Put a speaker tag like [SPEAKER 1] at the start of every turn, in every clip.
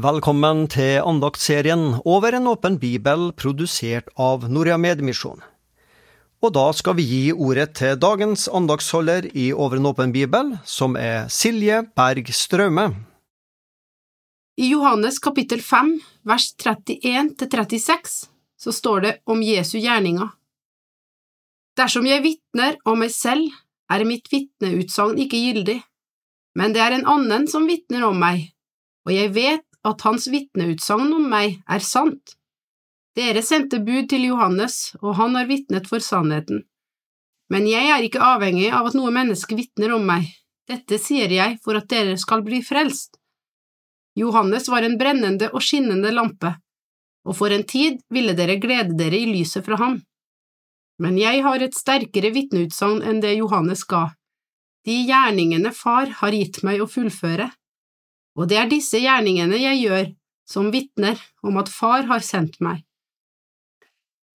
[SPEAKER 1] Velkommen til andaktserien Over en åpen bibel, produsert av Norea Medmisjon. Og da skal vi gi ordet til dagens andagsholder i Over en åpen bibel, som er Silje Berg Straume.
[SPEAKER 2] I Johannes kapittel 5, vers 31–36, så står det om Jesu gjerninger. Dersom jeg vitner om meg selv, er mitt vitneutsagn ikke gyldig, men det er en annen som vitner om meg, og jeg vet at hans vitneutsagn om meg er sant. Dere sendte bud til Johannes, og han har vitnet for sannheten. Men jeg er ikke avhengig av at noe menneske vitner om meg, dette sier jeg for at dere skal bli frelst. Johannes var en brennende og skinnende lampe, og for en tid ville dere glede dere i lyset fra ham. Men jeg har et sterkere vitneutsagn enn det Johannes ga, de gjerningene far har gitt meg å fullføre og det er disse gjerningene jeg gjør som vitner om at Far har sendt meg.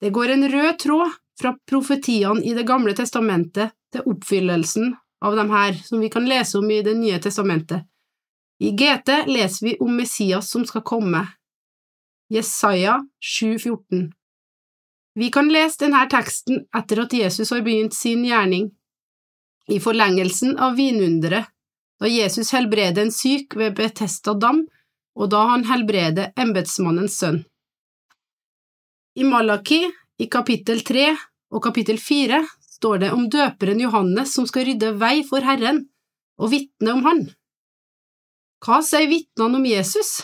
[SPEAKER 2] Det går en rød tråd fra profetiene i Det gamle testamentet til oppfyllelsen av dem her, som vi kan lese om i Det nye testamentet. I GT leser vi om Messias som skal komme. Jesaja 7,14 Vi kan lese denne teksten etter at Jesus har begynt sin gjerning, i forlengelsen av vinunderet da Jesus helbreder en syk ved Betesta dam, og da han helbreder embetsmannens sønn. I Malaki, i kapittel tre og kapittel fire, står det om døperen Johannes som skal rydde vei for Herren og vitne om Han. Hva sier vitnene om Jesus?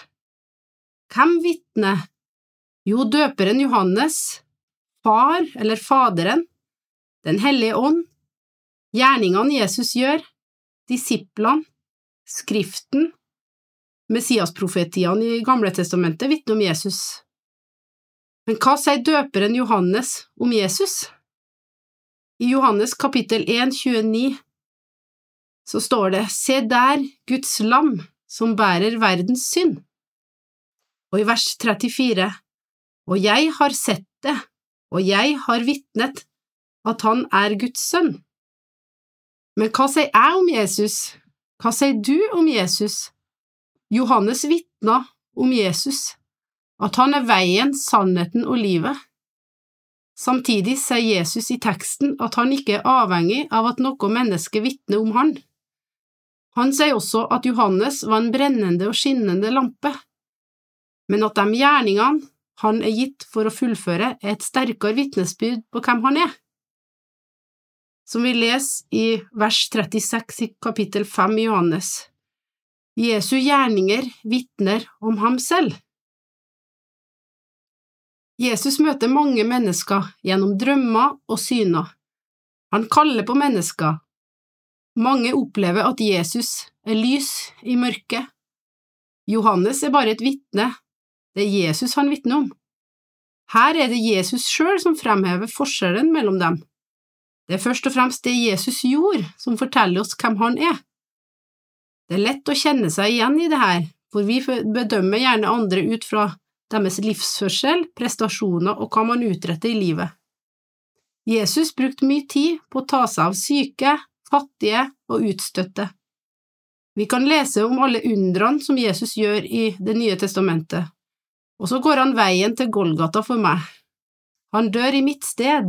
[SPEAKER 2] Hvem vitner? Jo, døperen Johannes, far eller Faderen, Den hellige ånd, gjerningene Jesus gjør, disiplene, Skriften, Messias-profetiene i Gamle testamentet vitner om Jesus. Men hva sier døperen Johannes om Jesus? I Johannes kapittel 1, 29 så står det Se der Guds lam som bærer verdens synd. Og i vers 34 Og jeg har sett det, og jeg har vitnet at han er Guds sønn. Men hva sier jeg om Jesus? Hva sier du om Jesus? Johannes vitna om Jesus, at han er veien, sannheten og livet. Samtidig sier Jesus i teksten at han ikke er avhengig av at noe menneske vitner om han. Han sier også at Johannes var en brennende og skinnende lampe, men at de gjerningene han er gitt for å fullføre, er et sterkere vitnesbyrd på hvem han er som vi leser i vers 36 i kapittel 5 i Johannes. Jesu gjerninger vitner om ham selv. Jesus møter mange mennesker gjennom drømmer og syner. Han kaller på mennesker. Mange opplever at Jesus er lys i mørket. Johannes er bare et vitne, det er Jesus han vitner om. Her er det Jesus sjøl som fremhever forskjellen mellom dem. Det er først og fremst det Jesus gjorde, som forteller oss hvem han er. Det er lett å kjenne seg igjen i det her, for vi bedømmer gjerne andre ut fra deres livsførsel, prestasjoner og hva man utretter i livet. Jesus brukte mye tid på å ta seg av syke, fattige og utstøtte. Vi kan lese om alle undrene som Jesus gjør i Det nye testamentet, og så går han veien til Golgata for meg. Han dør i mitt sted,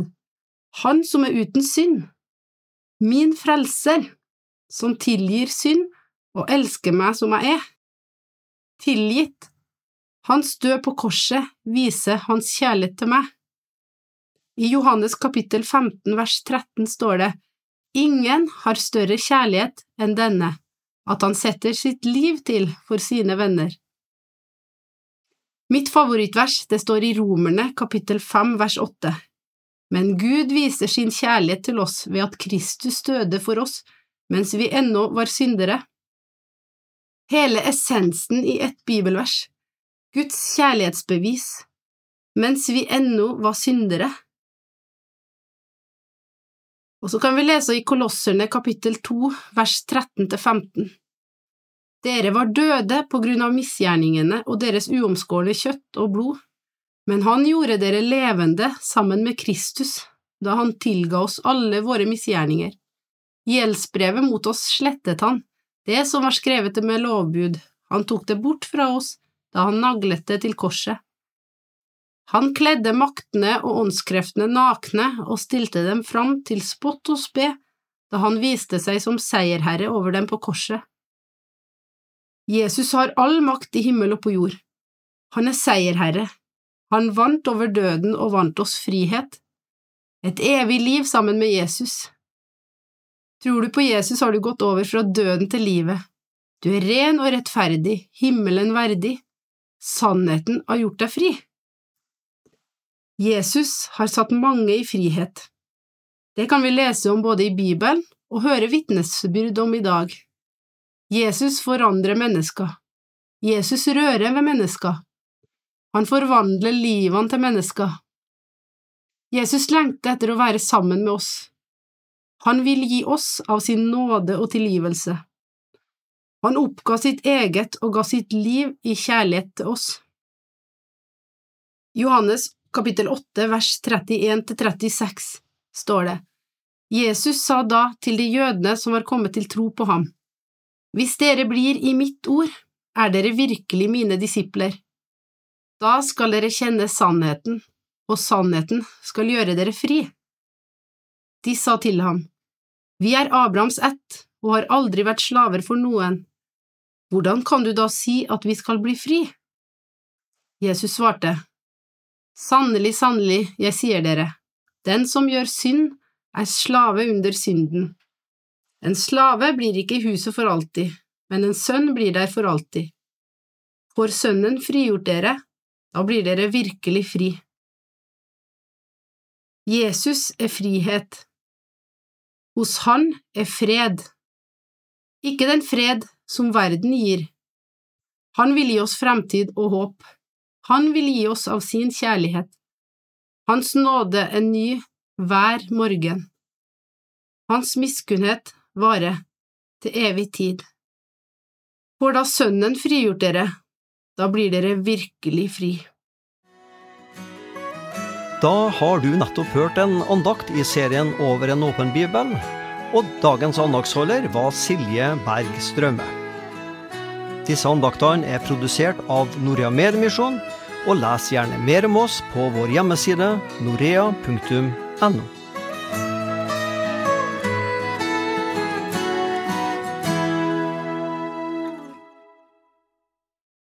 [SPEAKER 2] han som er uten synd, min frelser, som tilgir synd og elsker meg som jeg er. Tilgitt. Hans død på korset viser hans kjærlighet til meg. I Johannes kapittel 15 vers 13 står det, Ingen har større kjærlighet enn denne, at han setter sitt liv til for sine venner. Mitt favorittvers det står i Romerne kapittel 5 vers 8. Men Gud viser sin kjærlighet til oss ved at Kristus døde for oss mens vi ennå var syndere. Hele essensen i ett bibelvers, Guds kjærlighetsbevis, mens vi ennå var syndere. Og så kan vi lese i Kolosserne kapittel 2 vers 13–15. Dere var døde på grunn av misgjerningene og deres uomskårne kjøtt og blod men han gjorde dere levende sammen med Kristus da han tilga oss alle våre misgjerninger. Gjeldsbrevet mot oss slettet han, det som var skrevet med lovbud, han tok det bort fra oss da han naglet det til korset. Han kledde maktene og åndskreftene nakne og stilte dem fram til spott og spe da han viste seg som seierherre over dem på korset. Jesus har all makt i himmel og på jord. Han er seierherre. Han vant over døden og vant oss frihet. Et evig liv sammen med Jesus. Tror du på Jesus, har du gått over fra døden til livet. Du er ren og rettferdig, himmelen verdig. Sannheten har gjort deg fri. Jesus har satt mange i frihet. Det kan vi lese om både i Bibelen og høre vitnesbyrd om i dag. Jesus forandrer mennesker. Jesus rører ved mennesker. Han forvandler livene til mennesker. Jesus lengter etter å være sammen med oss. Han vil gi oss av sin nåde og tilgivelse. Han oppga sitt eget og ga sitt liv i kjærlighet til oss. Johannes kapittel 8 vers 31–36 står det, Jesus sa da til de jødene som var kommet til tro på ham, Hvis dere blir i mitt ord, er dere virkelig mine disipler. Da skal dere kjenne sannheten, og sannheten skal gjøre dere fri. De sa til ham, Vi er Abrahams ett og har aldri vært slaver for noen. Hvordan kan du da si at vi skal bli fri? Jesus svarte, Sannelig, sannelig, jeg sier dere, den som gjør synd, er slave under synden. En slave blir ikke i huset for alltid, men en sønn blir der for alltid. Får Sønnen frigjort dere, da blir dere virkelig fri. Jesus er frihet. Hos Han er fred. Ikke den fred som verden gir. Han vil gi oss fremtid og håp. Han vil gi oss av sin kjærlighet. Hans nåde er ny hver morgen. Hans miskunnhet varer til evig tid. For da Sønnen frigjort dere, da blir dere virkelig fri.
[SPEAKER 1] Da har du nettopp hørt en andakt i serien Over en åpen bibel, og dagens andaktsholder var Silje Berg Strømme. Disse andaktene er produsert av Norea Medmisjon, og les gjerne mer om oss på vår hjemmeside norea.no.